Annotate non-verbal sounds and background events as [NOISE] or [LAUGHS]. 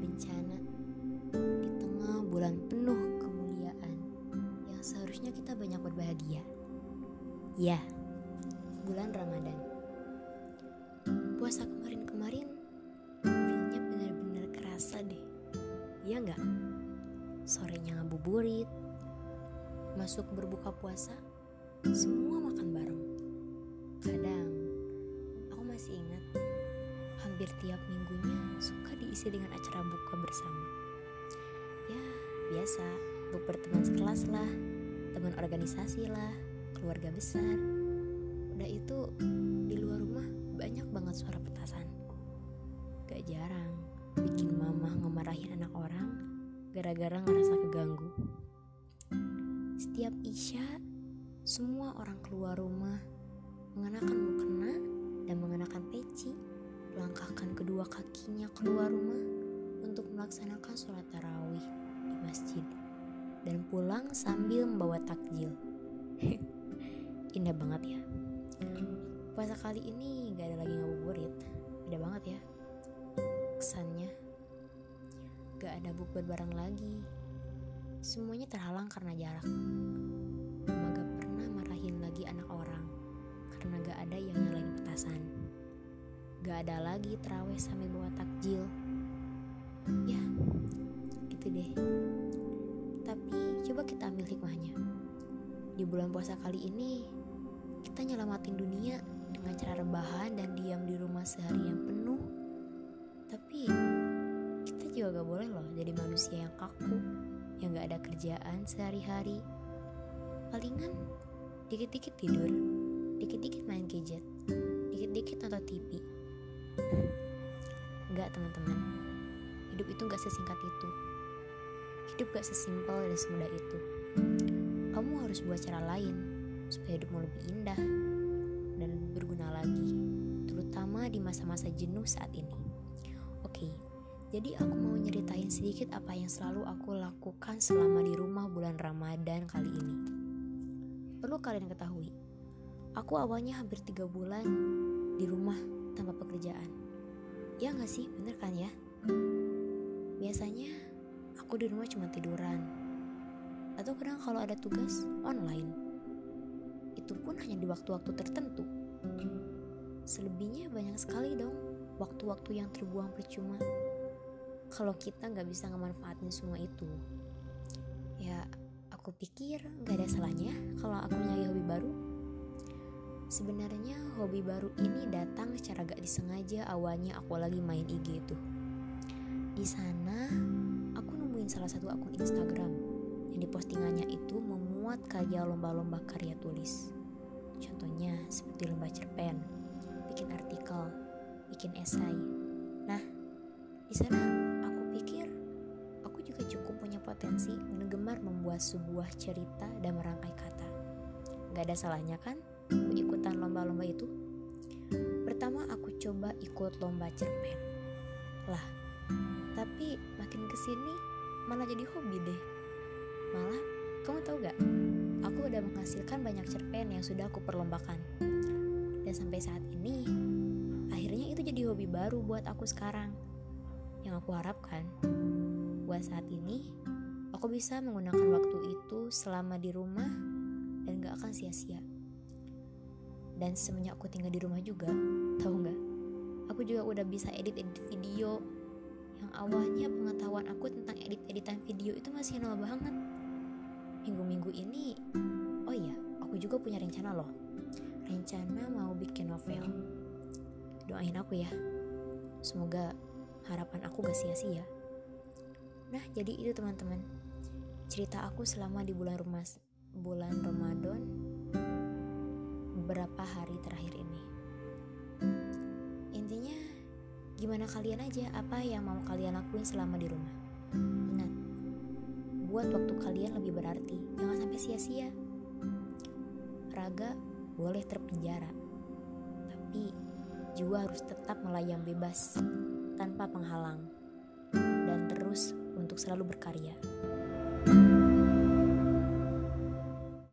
bencana di tengah bulan penuh kemuliaan yang seharusnya kita banyak berbahagia. Ya, bulan Ramadan. Puasa kemarin-kemarin feelnya benar-benar kerasa deh. Iya nggak? Sorenya ngabuburit, masuk berbuka puasa, semua makan bareng. Kadang hampir tiap minggunya suka diisi dengan acara buka bersama. Ya, biasa, buk berteman sekelas lah, teman organisasi lah, keluarga besar. Udah itu, di luar rumah banyak banget suara petasan. Gak jarang, bikin mama ngemarahin anak orang gara-gara ngerasa keganggu. Setiap Isya, semua orang keluar rumah mengenakan mukena kedua kakinya keluar rumah untuk melaksanakan sholat tarawih di masjid dan pulang sambil membawa takjil. [LAUGHS] Indah banget ya. Puasa kali ini gak ada lagi ngabuburit, beda banget ya. Kesannya gak ada bukber bareng lagi. Semuanya terhalang karena jarak. Mama gak pernah marahin lagi anak orang karena gak ada yang nyalain petasan. Gak ada lagi terawih sambil bawa takjil. Ya, gitu deh. Tapi coba kita ambil hikmahnya. Di bulan puasa kali ini, kita nyelamatin dunia dengan cara rebahan dan diam di rumah seharian penuh. Tapi kita juga gak boleh loh jadi manusia yang kaku, yang gak ada kerjaan sehari-hari. Palingan dikit-dikit tidur, dikit-dikit main gadget, dikit-dikit nonton TV. Enggak teman-teman, hidup itu gak sesingkat itu. Hidup gak sesimpel dan semudah itu. Kamu harus buat cara lain supaya hidupmu lebih indah dan berguna lagi, terutama di masa-masa jenuh saat ini. Oke, jadi aku mau nyeritain sedikit apa yang selalu aku lakukan selama di rumah bulan Ramadan kali ini. Perlu kalian ketahui, aku awalnya hampir tiga bulan di rumah tanpa pekerjaan. Ya nggak sih, bener kan ya? Biasanya aku di rumah cuma tiduran. Atau kadang kalau ada tugas online. Itu pun hanya di waktu-waktu tertentu. Selebihnya banyak sekali dong waktu-waktu yang terbuang percuma. Kalau kita nggak bisa ngemanfaatin semua itu. Ya, aku pikir nggak ada salahnya kalau aku nyari hobi baru Sebenarnya hobi baru ini datang secara gak disengaja awalnya aku lagi main IG itu. Di sana aku nemuin salah satu akun Instagram yang di postingannya itu memuat karya lomba-lomba karya tulis. Contohnya seperti lomba cerpen, bikin artikel, bikin esai. Nah, di sana aku pikir aku juga cukup punya potensi dan membuat sebuah cerita dan merangkai kata. Gak ada salahnya kan? Aku ikutan lomba-lomba itu? Pertama aku coba ikut lomba cerpen. Lah, tapi makin ke sini malah jadi hobi deh. Malah, kamu tahu gak? Aku udah menghasilkan banyak cerpen yang sudah aku perlombakan. Dan sampai saat ini, akhirnya itu jadi hobi baru buat aku sekarang. Yang aku harapkan, buat saat ini, aku bisa menggunakan waktu itu selama di rumah dan gak akan sia-sia. Dan semenjak aku tinggal di rumah juga, tahu nggak? Aku juga udah bisa edit-edit video. Yang awalnya pengetahuan aku tentang edit-editan video itu masih nol banget. Minggu-minggu ini, oh iya, aku juga punya rencana loh. Rencana mau bikin novel. Doain aku ya. Semoga harapan aku gak sia-sia. Nah, jadi itu teman-teman. Cerita aku selama di bulan Rumas, bulan Ramadan beberapa hari terakhir ini. Intinya, gimana kalian aja apa yang mau kalian lakuin selama di rumah. Ingat, buat waktu kalian lebih berarti, jangan sampai sia-sia. Raga boleh terpenjara, tapi jiwa harus tetap melayang bebas tanpa penghalang dan terus untuk selalu berkarya.